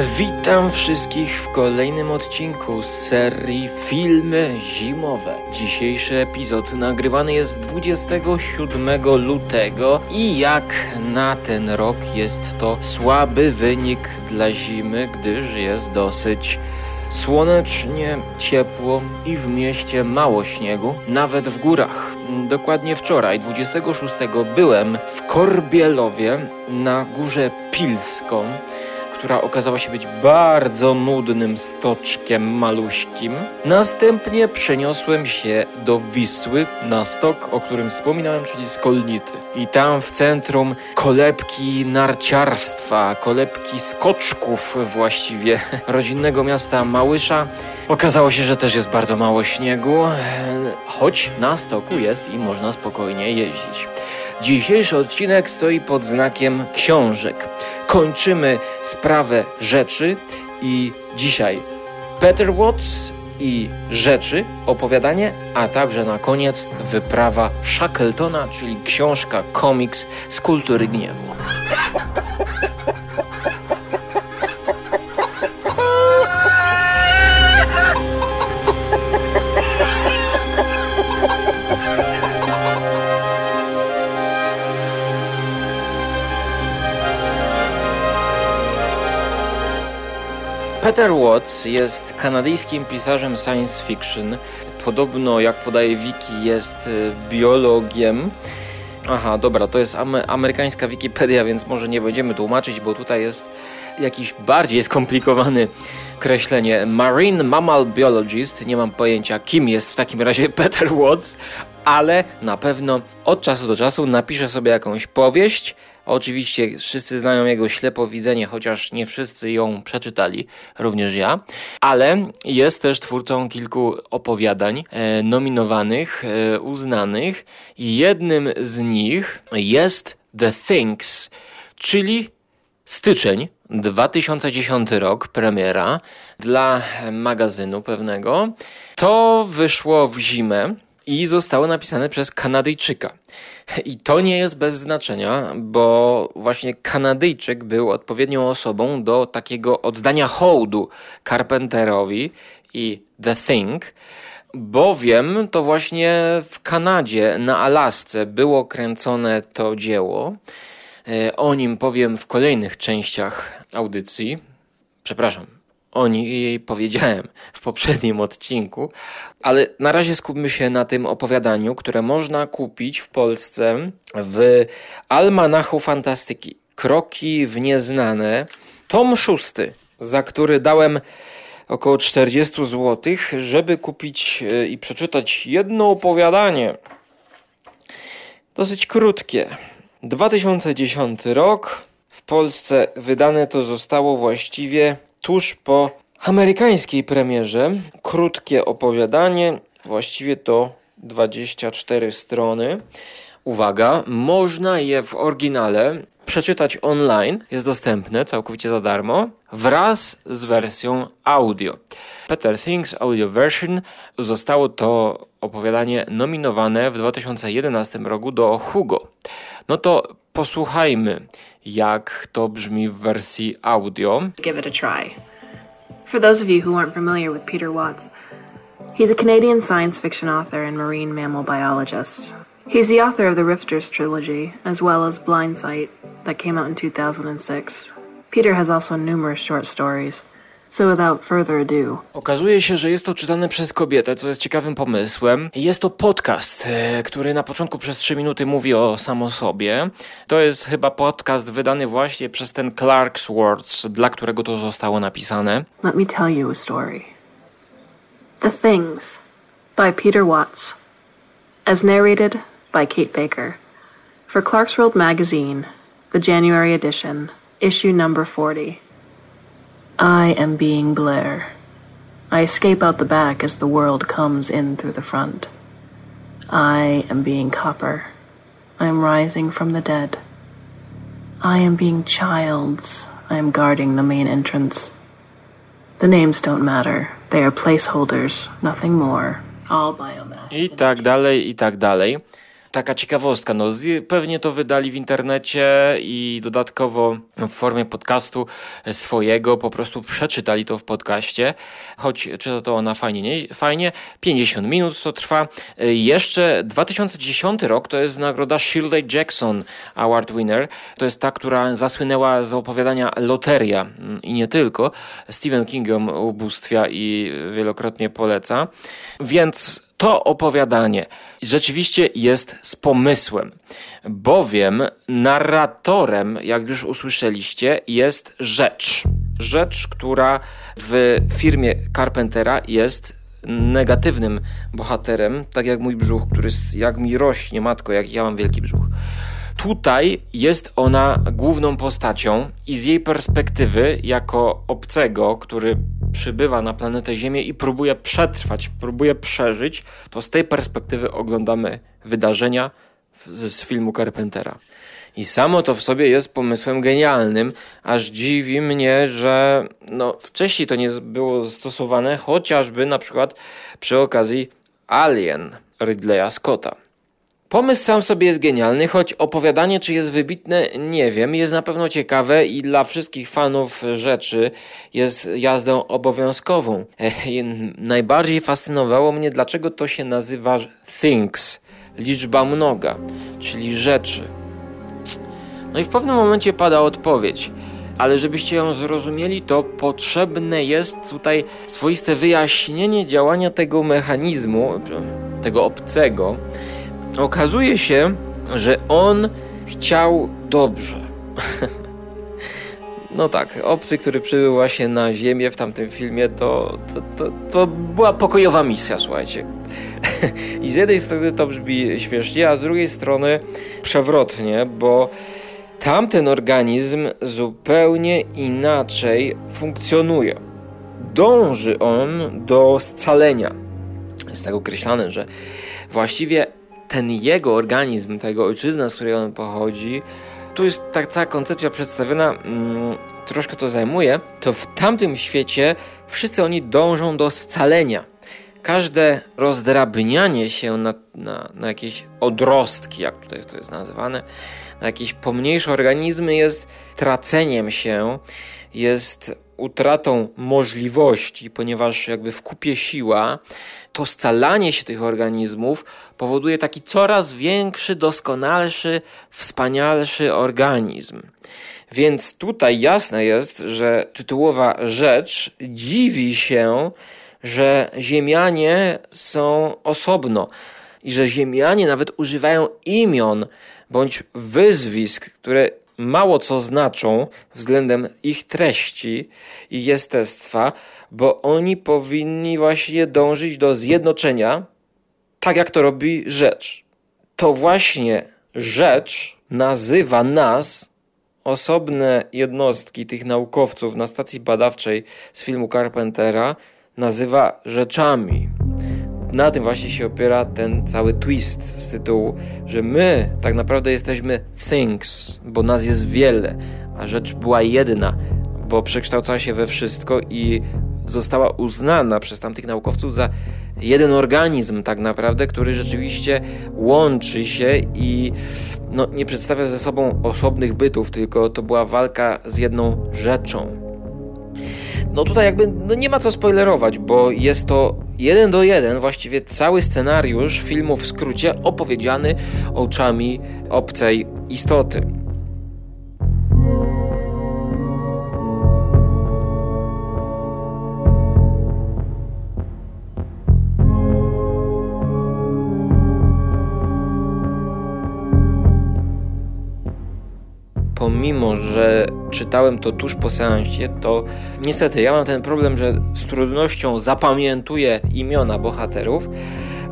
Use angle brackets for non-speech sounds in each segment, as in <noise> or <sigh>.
Witam wszystkich w kolejnym odcinku z serii Filmy Zimowe. Dzisiejszy epizod nagrywany jest 27 lutego i jak na ten rok jest to słaby wynik dla zimy, gdyż jest dosyć Słonecznie, ciepło i w mieście mało śniegu, nawet w górach. Dokładnie wczoraj, 26, byłem w Korbielowie na górze Pilską która okazała się być bardzo nudnym stoczkiem maluśkim. Następnie przeniosłem się do Wisły na stok, o którym wspominałem, czyli Skolnity. I tam w centrum kolebki narciarstwa, kolebki skoczków właściwie <laughs> rodzinnego miasta Małysza. Okazało się, że też jest bardzo mało śniegu, choć na stoku jest i można spokojnie jeździć. Dzisiejszy odcinek stoi pod znakiem książek kończymy sprawę rzeczy i dzisiaj Peter Watts i rzeczy, opowiadanie, a także na koniec wyprawa Shackletona, czyli książka, komiks z kultury gniewu. Peter Watts jest kanadyjskim pisarzem science fiction. Podobno, jak podaje wiki, jest y, biologiem. Aha, dobra, to jest amerykańska Wikipedia, więc może nie będziemy tłumaczyć, bo tutaj jest jakiś bardziej skomplikowany określenie. Marine Mammal Biologist. Nie mam pojęcia, kim jest w takim razie <laughs> Peter Watts, ale na pewno od czasu do czasu napisze sobie jakąś powieść, Oczywiście wszyscy znają jego ślepowidzenie, chociaż nie wszyscy ją przeczytali, również ja, ale jest też twórcą kilku opowiadań e, nominowanych, e, uznanych i jednym z nich jest The Things, czyli styczeń 2010 rok, premiera dla magazynu pewnego. To wyszło w zimę i zostało napisane przez Kanadyjczyka. <laughs> I to nie jest bez znaczenia, bo właśnie Kanadyjczyk był odpowiednią osobą do takiego oddania hołdu Carpenterowi i The Thing, bowiem to właśnie w Kanadzie, na Alasce było kręcone to dzieło. E, o nim powiem w kolejnych częściach audycji. Przepraszam, o niej powiedziałem w poprzednim odcinku, ale na razie skupmy się na tym opowiadaniu, które można kupić w Polsce w Almanachu Fantastyki. Kroki w nieznane. Tom szósty, za który dałem około 40 zł, żeby kupić e, i przeczytać jedno opowiadanie. Dosyć krótkie. 2010 rok. W Polsce wydane to zostało właściwie tuż po amerykańskiej premierze. Krótkie opowiadanie, właściwie to 24 strony. Uwaga, można je w oryginale przeczytać online, jest dostępne całkowicie za darmo, wraz z wersją audio. Peter Things Audio Version zostało to opowiadanie nominowane w 2011 roku do Hugo. No to posłuchajmy, jak to brzmi w wersji audio. Give it a try. For those of you who aren't familiar with Peter Watts, he's a Canadian science fiction author and marine mammal biologist. He's the author of the Rifters trilogy, as well as Blind Sight, that came out in 2006. Peter has also numerous short stories. So without further ado. Okazuje się, że jest to czytane przez kobietę, co jest ciekawym pomysłem. Jest to podcast, e, który na początku przez 3 minuty mówi o samo sobie. To jest chyba podcast wydany właśnie przez ten Clark's Words, dla którego to zostało napisane. Let me tell you a story. The Things by Peter Watts. As narrated by Kate Baker. For Clark's World magazine, the January edition, issue number 40. I am being Blair. I escape out the back as the world comes in through the front. I am being Copper. I am rising from the dead. I am being Childs. I am guarding the main entrance. The names don't matter. They are placeholders, nothing more. All biomass. I tak dalej, i tak dalej. Taka ciekawostka, no pewnie to wydali w internecie i dodatkowo w formie podcastu swojego, po prostu przeczytali to w podcaście, choć czyta to ona fajnie, nie? fajnie, 50 minut to trwa. Jeszcze 2010 rok to jest nagroda Shirley Jackson Award Winner, to jest ta, która zasłynęła z opowiadania Loteria i nie tylko. Stephen King ją ubóstwia i wielokrotnie poleca. Więc to opowiadanie rzeczywiście jest z pomysłem, bowiem narratorem, jak już usłyszeliście, jest rzecz. Rzecz, która w firmie Carpentera jest negatywnym bohaterem, tak jak mój brzuch, który jak mi rośnie, matko, jak ja mam wielki brzuch. Tutaj jest ona główną postacią i z jej perspektywy, jako obcego, który przybywa na planetę Ziemię i próbuje przetrwać, próbuje przeżyć, to z tej perspektywy oglądamy wydarzenia z, z filmu Carpentera. I samo to w sobie jest pomysłem genialnym, aż dziwi mnie, że no, wcześniej to nie było stosowane, chociażby na przykład przy okazji Alien Ridleya Scotta. Pomysł sam sobie jest genialny, choć opowiadanie, czy jest wybitne, nie wiem. Jest na pewno ciekawe i dla wszystkich fanów rzeczy jest jazdą obowiązkową. najbardziej fascynowało mnie, dlaczego to się nazywa things, liczba mnoga, czyli rzeczy. No i w pewnym momencie pada odpowiedź. Ale żebyście ją zrozumieli, to potrzebne jest tutaj swoiste wyjaśnienie działania tego mechanizmu, tego obcego, okazuje się, że on chciał dobrze. <laughs> No tak, obcy, który przybył właśnie na Ziemię w tamtym filmie, to, to, to, to była pokojowa misja, słuchajcie. <laughs> I z jednej strony to brzmi śmiesznie, a z drugiej strony przewrotnie, bo tamten organizm zupełnie inaczej funkcjonuje. Dąży on do scalenia. Jest tak określane, że właściwie ten jego organizm, tego ojczyzna, z której on pochodzi, tu jest tak cała koncepcja przedstawiona, mm, troszkę to zajmuje, to w tamtym świecie wszyscy oni dążą do scalenia. Każde rozdrabnianie się na, na, na jakieś odrostki, jak tutaj to jest nazywane, na jakieś pomniejsze organizmy jest traceniem się, jest utratą możliwości, ponieważ jakby w kupie siła to scalanie się tych organizmów powoduje taki coraz większy, doskonalszy, wspanialszy organizm. Więc tutaj jasne jest, że tytułowa rzecz dziwi się, że Ziemianie są osobno i że Ziemianie nawet używają imion bądź wyzwisk, które mało co znaczą względem ich treści i jestestwa, bo oni powinni właśnie dążyć do zjednoczenia, tak jak to robi rzecz. To właśnie rzecz nazywa nas, osobne jednostki tych naukowców na stacji badawczej z filmu Carpentera, nazywa rzeczami. Na tym właśnie się opiera ten cały twist z tytułu, że my tak naprawdę jesteśmy things, bo nas jest wiele, a rzecz była jedna, bo przekształcała się we wszystko i została uznana przez tamtych naukowców za jeden organizm tak naprawdę, który rzeczywiście łączy się i no, nie przedstawia ze sobą osobnych bytów, tylko to była walka z jedną rzeczą. No tutaj jakby no nie ma co spoilerować, bo jest to jeden do jeden właściwie cały scenariusz filmu w skrócie opowiedziany oczami obcej istoty. Pomimo, że czytałem to tuż po seansie, to niestety ja mam ten problem, że z trudnością zapamiętuję imiona bohaterów,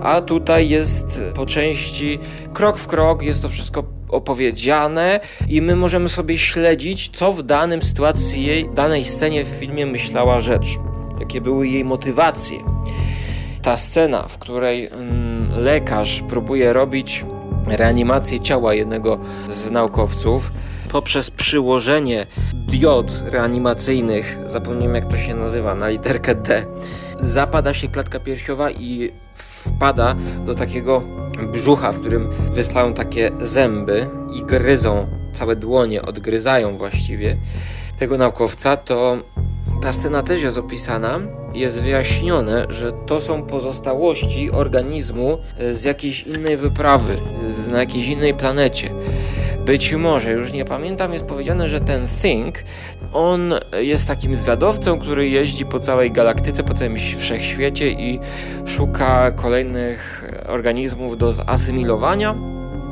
a tutaj jest po części krok w krok, jest to wszystko opowiedziane i my możemy sobie śledzić, co w danym sytuacji, danej scenie w filmie myślała rzecz, jakie były jej motywacje. Ta scena, w której mm, lekarz próbuje robić reanimację ciała jednego z naukowców, poprzez przyłożenie diod reanimacyjnych, zapomniałem jak to się nazywa, na literkę D, zapada się klatka piersiowa i wpada do takiego brzucha, w którym wystają takie zęby i gryzą, całe dłonie odgryzają właściwie tego naukowca, to ta scena też jest opisana. Jest wyjaśnione, że to są pozostałości organizmu z jakiejś innej wyprawy, z, na jakiejś innej planecie. Być może, już nie pamiętam, jest powiedziane, że ten Think, on jest takim zwiadowcą, który jeździ po całej galaktyce, po całym wszechświecie i szuka kolejnych organizmów do zasymilowania.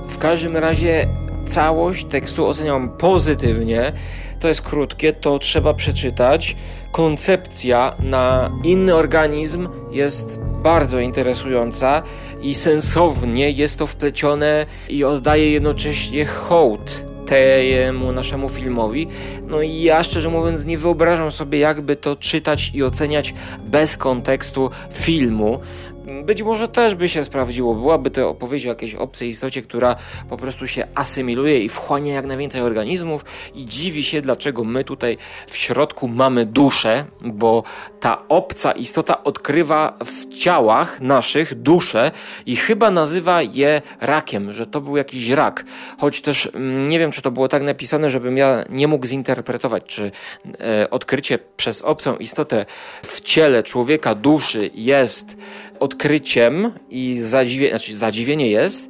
W każdym razie całość tekstu oceniam pozytywnie. To jest krótkie, to trzeba przeczytać. Koncepcja na inny organizm jest bardzo interesująca i sensownie jest to wplecione i oddaje jednocześnie hołd temu naszemu filmowi. No i ja szczerze mówiąc nie wyobrażam sobie jakby to czytać i oceniać bez kontekstu filmu. Być może też by się sprawdziło. Byłaby to opowieść o jakiejś obcej istocie, która po prostu się asymiluje i wchłania jak najwięcej organizmów i dziwi się, dlaczego my tutaj w środku mamy duszę, bo ta obca istota odkrywa w ciałach naszych duszę i chyba nazywa je rakiem, że to był jakiś rak. Choć też mm, nie wiem, czy to było tak napisane, żebym ja nie mógł zinterpretować, czy e, odkrycie przez obcą istotę w ciele człowieka duszy jest odkryciem i zadziwie, znaczy zadziwienie jest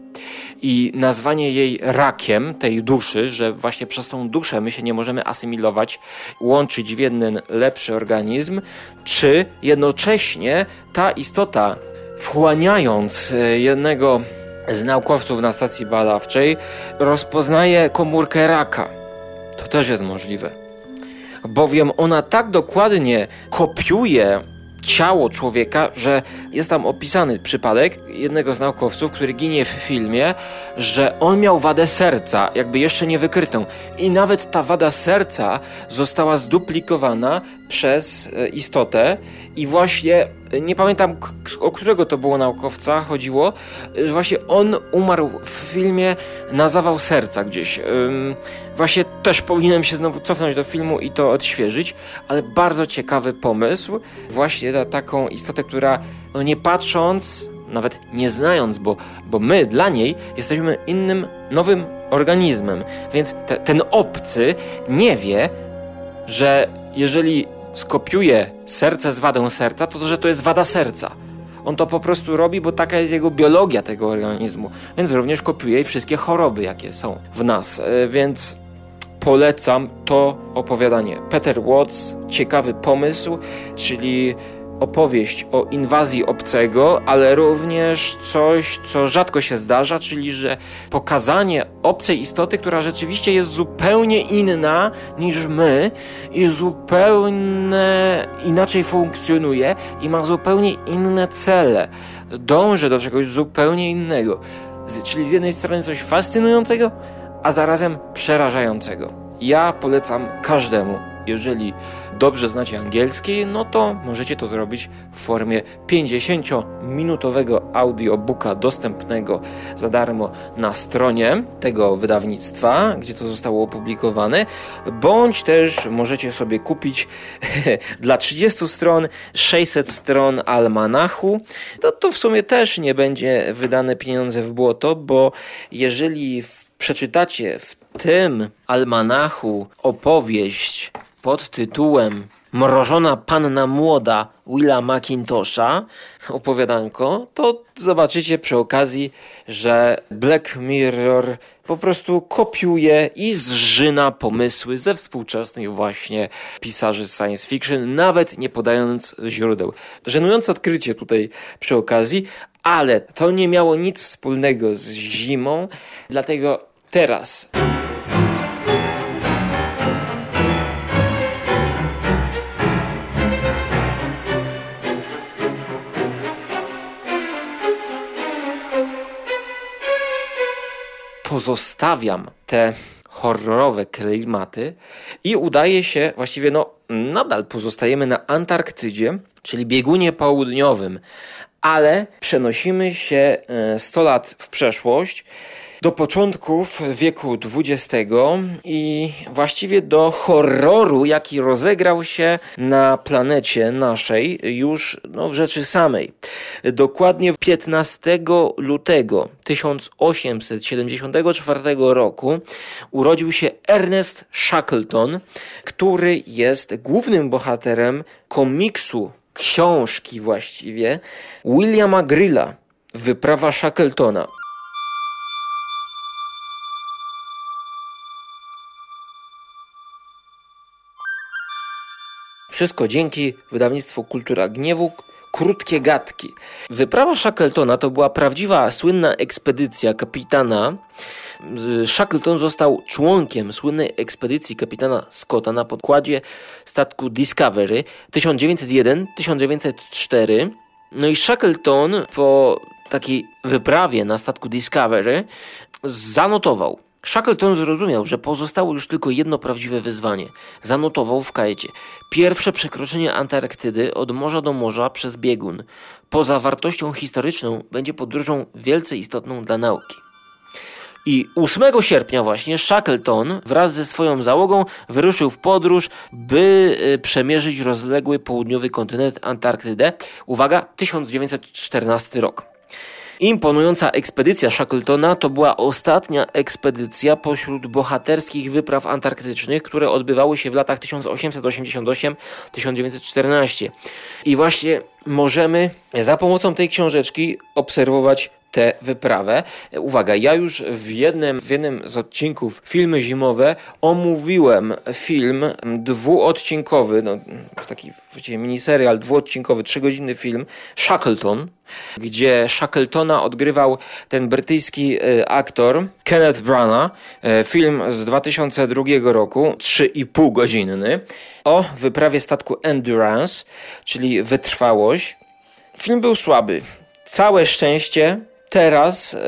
i nazwanie jej rakiem tej duszy, że właśnie przez tą duszę my się nie możemy asymilować, łączyć w jeden lepszy organizm, czy jednocześnie ta istota wchłaniając e, jednego z naukowców na stacji badawczej rozpoznaje komórkę raka. To też jest możliwe. Bowiem ona tak dokładnie kopiuje ciało człowieka, że jest tam opisany przypadek jednego z naukowców, który ginie w filmie, że on miał wadę serca, jakby jeszcze nie wykrytą. I nawet ta wada serca została zduplikowana przez e, istotę i właśnie nie pamiętam o którego to było naukowca chodziło, że właśnie on umarł w filmie na zawał serca gdzieś. Właśnie też powinienem się znowu cofnąć do filmu i to odświeżyć, ale bardzo ciekawy pomysł właśnie na taką istotę, która no nie patrząc, nawet nie znając, bo, bo my dla niej jesteśmy innym, nowym organizmem, więc te, ten obcy nie wie, że jeżeli skopiuje serce z wadą serca, to że to jest wada serca. On to po prostu robi, bo taka jest jego biologia tego organizmu. Więc również kopiuje wszystkie choroby, jakie są w nas. E, więc polecam to opowiadanie. Peter Watts, ciekawy pomysł, czyli opowieść o inwazji obcego, ale również coś, co rzadko się zdarza, czyli że pokazanie obcej istoty, która rzeczywiście jest zupełnie inna niż my i zupełnie inaczej funkcjonuje i ma zupełnie inne cele. Dąży do czegoś zupełnie innego. Czyli z jednej strony coś fascynującego, a zarazem przerażającego. Ja polecam każdemu jeżeli dobrze znacie angielski, no to możecie to zrobić w formie 50-minutowego audiobooka dostępnego za darmo na stronie tego wydawnictwa, gdzie to zostało opublikowane, bądź też możecie sobie kupić <laughs> dla 30 stron 600 stron almanachu. To, to w sumie też nie będzie wydane pieniądze w błoto, bo jeżeli przeczytacie w tym almanachu opowieść pod tytułem Mrożona Panna Młoda Willa McIntosha, opowiadanko, to zobaczycie przy okazji, że Black Mirror po prostu kopiuje i zżyna pomysły ze współczesnych właśnie pisarzy science fiction, nawet nie podając źródeł. Żenujące odkrycie tutaj przy okazji, ale to nie miało nic wspólnego z zimą, dlatego teraz. Pozostawiam te horrorowe klimaty i udaje się, właściwie no nadal pozostajemy na Antarktydzie, czyli biegunie południowym, ale przenosimy się 100 e, lat w przeszłość do początków wieku XX i właściwie do horroru, jaki rozegrał się na planecie naszej już no, w rzeczy samej. Dokładnie 15 lutego 1874 roku urodził się Ernest Shackleton, który jest głównym bohaterem komiksu, książki właściwie, Williama Grilla, Wyprawa Shackletona. Wszystko dzięki wydawnictwu Kultura Gniewu, krótkie gadki. Wyprawa Shackletona to była prawdziwa, słynna ekspedycja kapitana. Shackleton został członkiem słynnej ekspedycji kapitana Scotta na podkładzie statku Discovery 1901-1904. No i Shackleton po takiej wyprawie na statku Discovery zanotował Shackleton zrozumiał, że pozostało już tylko jedno prawdziwe wyzwanie. Zanotował w kajecie. Pierwsze przekroczenie Antarktydy od morza do morza przez biegun. Poza wartością historyczną będzie podróżą wielce istotną dla nauki. I 8 sierpnia właśnie Shackleton wraz ze swoją załogą wyruszył w podróż, by y, przemierzyć rozległy południowy kontynent Antarktydę. Uwaga, 1914 rok. Imponująca ekspedycja Shackletona to była ostatnia ekspedycja pośród bohaterskich wypraw antarktycznych, które odbywały się w latach 1888-1914. I właśnie możemy za pomocą tej książeczki obserwować tę wyprawę. Uwaga, ja już w jednym, w jednym z odcinków Filmy Zimowe omówiłem film dwuodcinkowy, no, taki właściwie miniserial dwuodcinkowy, trzygodzinny film Shackleton, gdzie Shackletona odgrywał ten brytyjski e, aktor Kenneth Branagh. E, film z 2002 roku, 3,5 godzinny, o wyprawie statku Endurance, czyli wytrwałość. Film był słaby. Całe szczęście teraz y,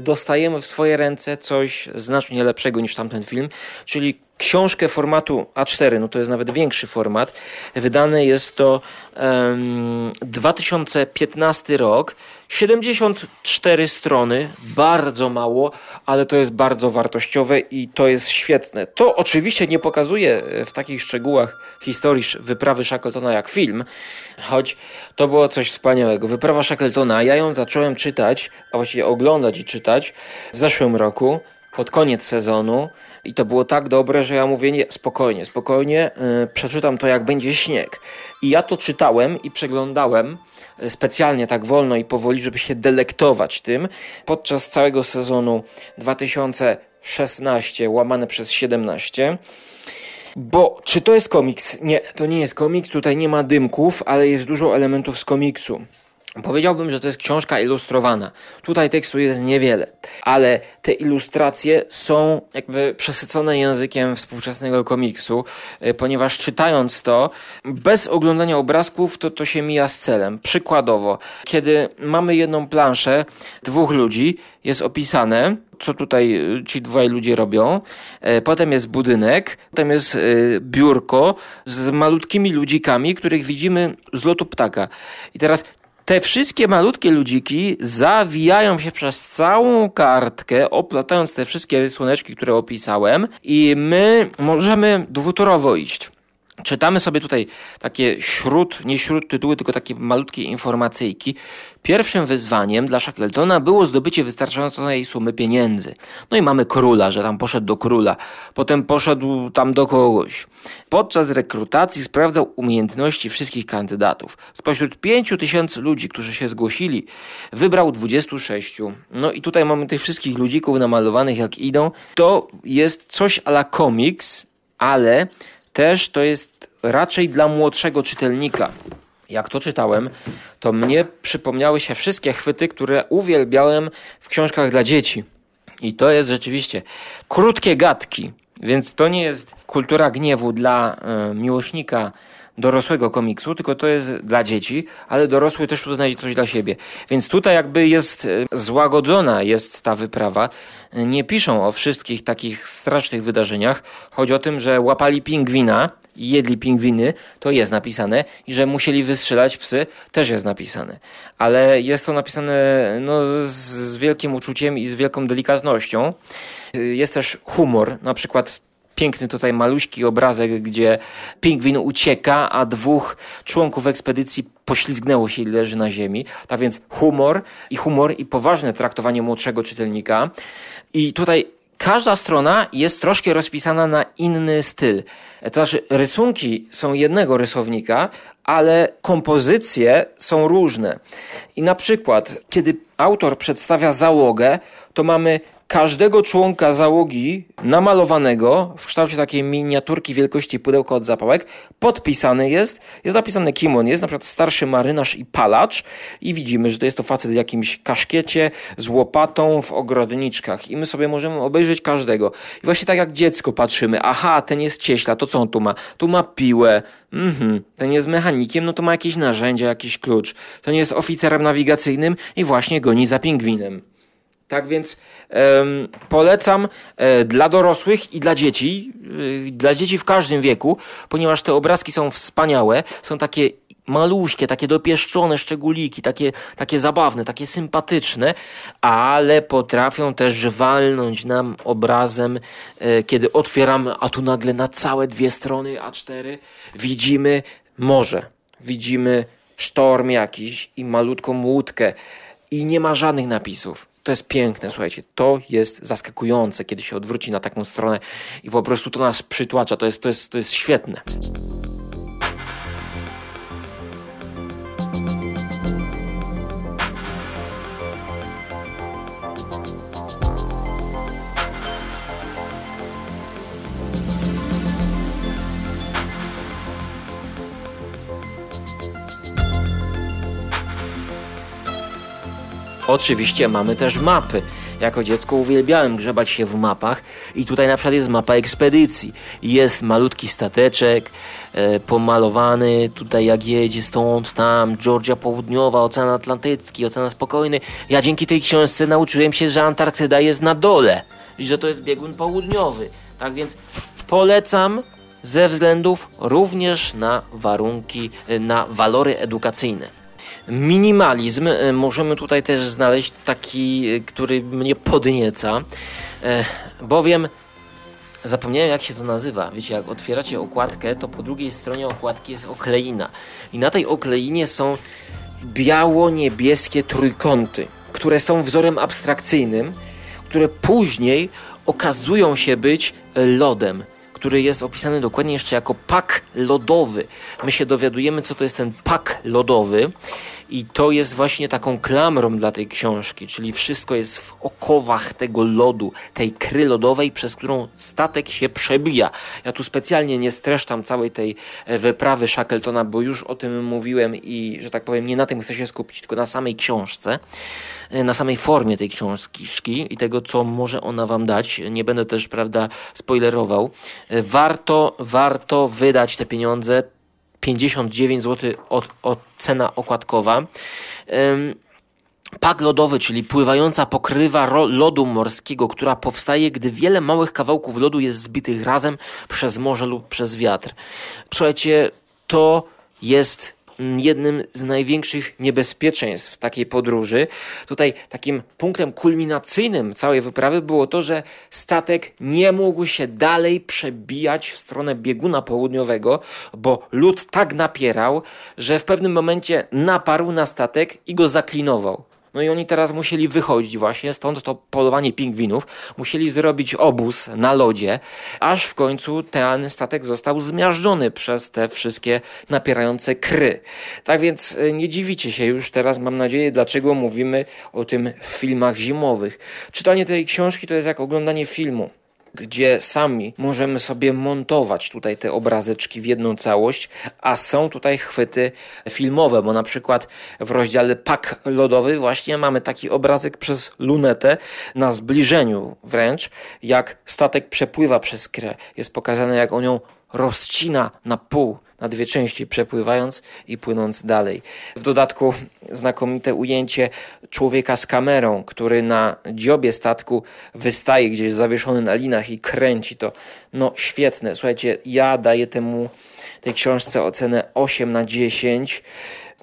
dostajemy w swoje ręce coś znacznie lepszego niż tamten film, czyli książkę formatu A4, no to jest nawet większy format. Wydane jest to um, 2015 rok. 74 strony, bardzo mało, ale to jest bardzo wartościowe i to jest świetne. To oczywiście nie pokazuje w takich szczegółach historii wyprawy Shackletona jak film, choć to było coś wspaniałego. Wyprawa Shackletona, ja ją zacząłem czytać, a właściwie oglądać i czytać w zeszłym roku, pod koniec sezonu. I to było tak dobre, że ja mówię, nie, spokojnie, spokojnie, yy, przeczytam to jak będzie śnieg. I ja to czytałem i przeglądałem y, specjalnie tak wolno i powoli, żeby się delektować tym podczas całego sezonu 2016 łamane przez 17. Bo czy to jest komiks? Nie, to nie jest komiks, tutaj nie ma dymków, ale jest dużo elementów z komiksu. Powiedziałbym, że to jest książka ilustrowana. Tutaj tekstu jest niewiele, ale te ilustracje są jakby przesycone językiem współczesnego komiksu, e, ponieważ czytając to, bez oglądania obrazków, to to się mija z celem. Przykładowo, kiedy mamy jedną planszę dwóch ludzi, jest opisane, co tutaj e, ci dwaj ludzie robią. E, potem jest budynek, potem jest biurko z malutkimi ludzikami, których widzimy z lotu ptaka. I teraz te wszystkie malutkie ludziki zawijają się przez całą kartkę, oplatając te wszystkie rysuneczki, które opisałem i my możemy dwutorowo iść. Czytamy sobie tutaj takie śród, nie śród tytuły, tylko takie malutkie informacyjki. Pierwszym wyzwaniem dla Shackletona było zdobycie wystarczającej sumy pieniędzy. No i mamy króla, że tam poszedł do króla. Potem poszedł tam do kogoś. Podczas rekrutacji sprawdzał umiejętności wszystkich kandydatów. Spośród 5 tysięcy ludzi, którzy się zgłosili, wybrał 26. No i tutaj mamy tych wszystkich ludzików namalowanych jak idą. To jest coś ala komiks, ale też to jest raczej dla młodszego czytelnika. Jak to czytałem, to mnie przypomniały się wszystkie chwyty, które uwielbiałem w książkach dla dzieci. I to jest rzeczywiście krótkie gadki, więc to nie jest kultura gniewu dla y, miłośnika dorosłego komiksu, tylko to jest dla dzieci, ale dorosły też tu znajdzie coś dla siebie. Więc tutaj jakby jest e, złagodzona jest ta wyprawa. Nie piszą o wszystkich takich strasznych wydarzeniach. Chodzi o tym, że łapali pingwina, jedli pingwiny, to jest napisane i że musieli wystrzelać psy, też jest napisane. Ale jest to napisane no, z, z wielkim uczuciem i z wielką delikatnością. Jest też humor, na przykład piękny tutaj maluśki obrazek, gdzie pingwin ucieka, a dwóch członków ekspedycji poślizgnęło się i leży na ziemi. Tak więc humor i humor i poważne traktowanie młodszego czytelnika. I tutaj każda strona jest troszkę rozpisana na inny styl. To znaczy, rysunki są jednego rysownika, ale kompozycje są różne. I na przykład, kiedy autor przedstawia załogę, to mamy każdego członka załogi namalowanego w kształcie takiej miniaturki wielkości pudełka od zapałek. Podpisany jest, jest napisane kim on jest, na przykład starszy marynarz i palacz i widzimy, że to jest to facet w jakimś kaszkiecie z łopatą w ogrodniczkach i my sobie możemy obejrzeć każdego. I właśnie tak jak dziecko patrzymy, aha, ten jest cieśla, to co on tu ma? Tu ma piłę, mhm, ten jest mechanikiem, no to ma jakieś narzędzia, jakiś klucz. Ten jest oficerem nawigacyjnym i właśnie goni za pingwinem. Tak więc um, polecam e, dla dorosłych i dla dzieci, e, dla dzieci w każdym wieku, ponieważ te obrazki są wspaniałe, są takie maluśkie, takie dopieszczone szczególiki, takie, takie zabawne, takie sympatyczne, ale potrafią też walnąć nam obrazem, e, kiedy otwieramy, a tu nagle na całe dwie strony A4 widzimy morze, widzimy sztorm jakiś i malutką łódkę i nie ma żadnych napisów to jest piękne, słuchajcie, to jest zaskakujące, kiedy się odwróci na taką stronę i po prostu to nas przytłacza, to jest, to jest, to jest świetne. Oczywiście mamy też mapy. Jako dziecko uwielbiałem grzebać się w mapach i tutaj na przykład jest mapa ekspedycji. Jest malutki stateczek e, pomalowany, tutaj jak jedzie stąd, tam, Georgia Południowa, Ocean Atlantycki, Ocean Spokojny. Ja dzięki tej książce nauczyłem się, że Antarktyda jest na dole i że to jest biegun południowy. Tak więc polecam ze względów również na warunki, e, na walory edukacyjne. Minimalizm e, możemy tutaj też znaleźć taki, e, który mnie podnieca, e, bowiem zapomniałem jak się to nazywa. Wiecie, jak otwieracie okładkę, to po drugiej stronie okładki jest okleina. I na tej okleinie są biało-niebieskie trójkąty, które są wzorem abstrakcyjnym, które później okazują się być lodem który jest opisany dokładnie jeszcze jako pak lodowy. My się dowiadujemy, co to jest ten pak lodowy. I to jest właśnie taką klamrą dla tej książki, czyli wszystko jest w okowach tego lodu, tej kry lodowej, przez którą statek się przebija. Ja tu specjalnie nie streszczam całej tej e, wyprawy Shackletona, bo już o tym mówiłem i, że tak powiem, nie na tym chcę się skupić, tylko na samej książce, e, na samej formie tej książki i tego, co może ona wam dać. Nie będę też, prawda, spoilerował. E, warto, warto wydać te pieniądze 59 zł od, od cena okładkowa. Pak lodowy, czyli pływająca pokrywa lodu morskiego, która powstaje, gdy wiele małych kawałków lodu jest zbitych razem przez morze lub przez wiatr. Słuchajcie, to jest jednym z największych niebezpieczeństw takiej podróży. Tutaj takim punktem kulminacyjnym całej wyprawy było to, że statek nie mógł się dalej przebijać w stronę bieguna południowego, bo lód tak napierał, że w pewnym momencie naparł na statek i go zaklinował. No i oni teraz musieli wychodzić właśnie, stąd to polowanie pingwinów. Musieli zrobić obóz na lodzie, aż w końcu ten statek został zmiażdżony przez te wszystkie napierające kry. Tak więc e, nie dziwicie się już teraz, mam nadzieję, dlaczego mówimy o tym w filmach zimowych. Czytanie tej książki to jest jak oglądanie filmu gdzie sami możemy sobie montować tutaj te obrazeczki w jedną całość, a są tutaj chwyty filmowe, bo na przykład w rozdziale pak lodowy właśnie mamy taki obrazek przez lunetę na zbliżeniu wręcz, jak statek przepływa przez krę. Jest pokazane, jak on ją rozcina na pół na dwie części przepływając i płynąc dalej. W dodatku znakomite ujęcie człowieka z kamerą, który na dziobie statku wystaje gdzieś zawieszony na linach i kręci to. No świetne. Słuchajcie, ja daję temu tej książce ocenę 8 na 10.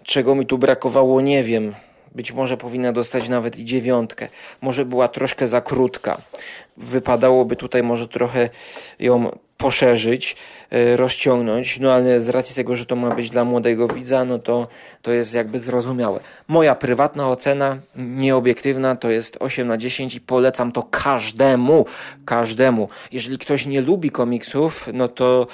Czego mi tu brakowało, nie wiem. Być może powinna dostać nawet i dziewiątkę. Może była troszkę za krótka. Wypadałoby tutaj może trochę ją poszerzyć, rozciągnąć, no ale z racji tego, że to ma być dla młodego widza, no to, to jest jakby zrozumiałe. Moja prywatna ocena, nieobiektywna, to jest 8 na 10 i polecam to każdemu, każdemu. Jeżeli ktoś nie lubi komiksów, no to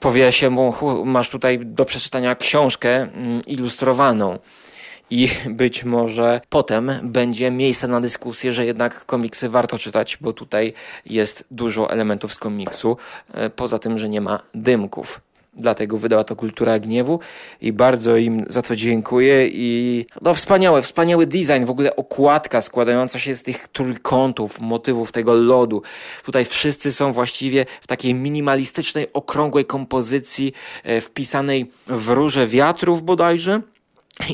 powie się mu, masz tutaj do przeczytania książkę mm, ilustrowaną i być może potem będzie miejsce na dyskusję, że jednak komiksy warto czytać, bo tutaj jest dużo elementów z komiksu, e, poza tym, że nie ma dymków. Dlatego wydała to Kultura Gniewu i bardzo im za to dziękuję i no wspaniałe, wspaniały design, w ogóle okładka składająca się z tych trójkątów, motywów tego lodu. Tutaj wszyscy są właściwie w takiej minimalistycznej, okrągłej kompozycji e, wpisanej w róże wiatrów bodajże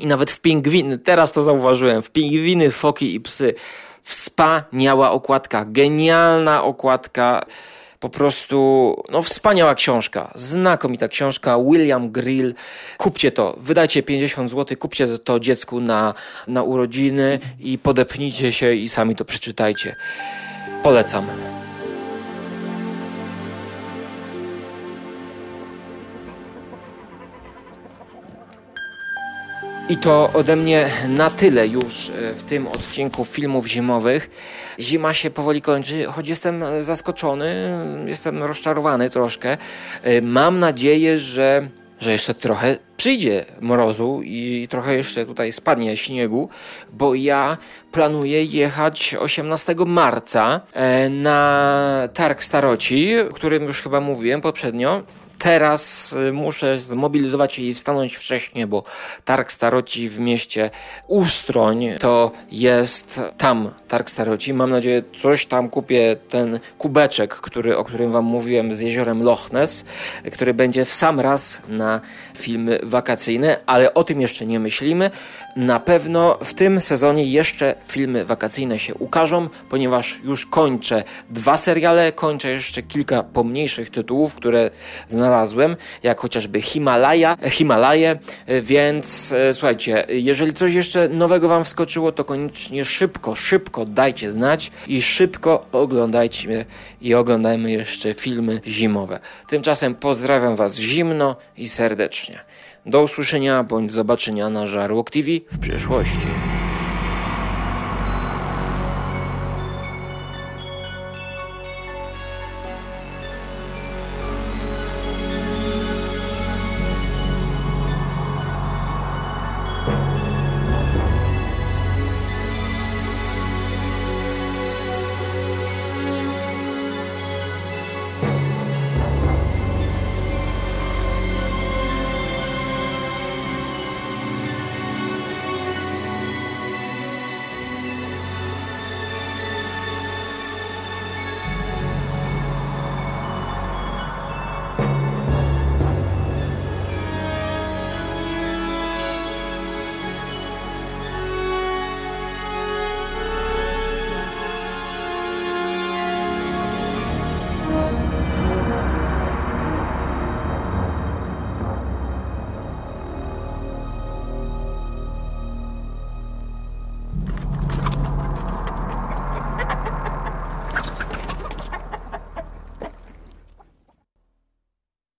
i nawet w pingwiny, teraz to zauważyłem, w pingwiny, foki i psy. Wspaniała okładka, genialna okładka. Po prostu, no wspaniała książka, znakomita książka, William Grill. Kupcie to, wydajcie 50 zł, kupcie to dziecku na, na urodziny i podepnijcie się i sami to przeczytajcie. Polecam. I to ode mnie na tyle już e, w tym odcinku filmów zimowych. Zima się powoli kończy, choć jestem zaskoczony, jestem rozczarowany troszkę. E, mam nadzieję, że, że jeszcze trochę przyjdzie mrozu i trochę jeszcze tutaj spadnie śniegu, bo ja planuję jechać 18 marca e, na targ staroci, o którym już chyba mówiłem poprzednio teraz y, muszę zmobilizować się i wstanąć wcześniej, bo Targ Staroci w mieście Ustroń to jest tam Targ Staroci. Mam nadzieję, coś tam kupię ten kubeczek, który, o którym wam mówiłem z jeziorem Loch Ness, który będzie w sam raz na filmy wakacyjne, ale o tym jeszcze nie myślimy. Na pewno w tym sezonie jeszcze filmy wakacyjne się ukażą, ponieważ już kończę dwa seriale, kończę jeszcze kilka pomniejszych tytułów, które znalazłem, jak chociażby Himalaja, Himalaje, więc e, słuchajcie, jeżeli coś jeszcze nowego Wam wskoczyło, to koniecznie szybko, szybko dajcie znać i szybko oglądajcie i oglądajmy jeszcze filmy zimowe. Tymczasem pozdrawiam Was zimno i serdecznie. Do usłyszenia bądź zobaczenia na Żarłok TV w przyszłości.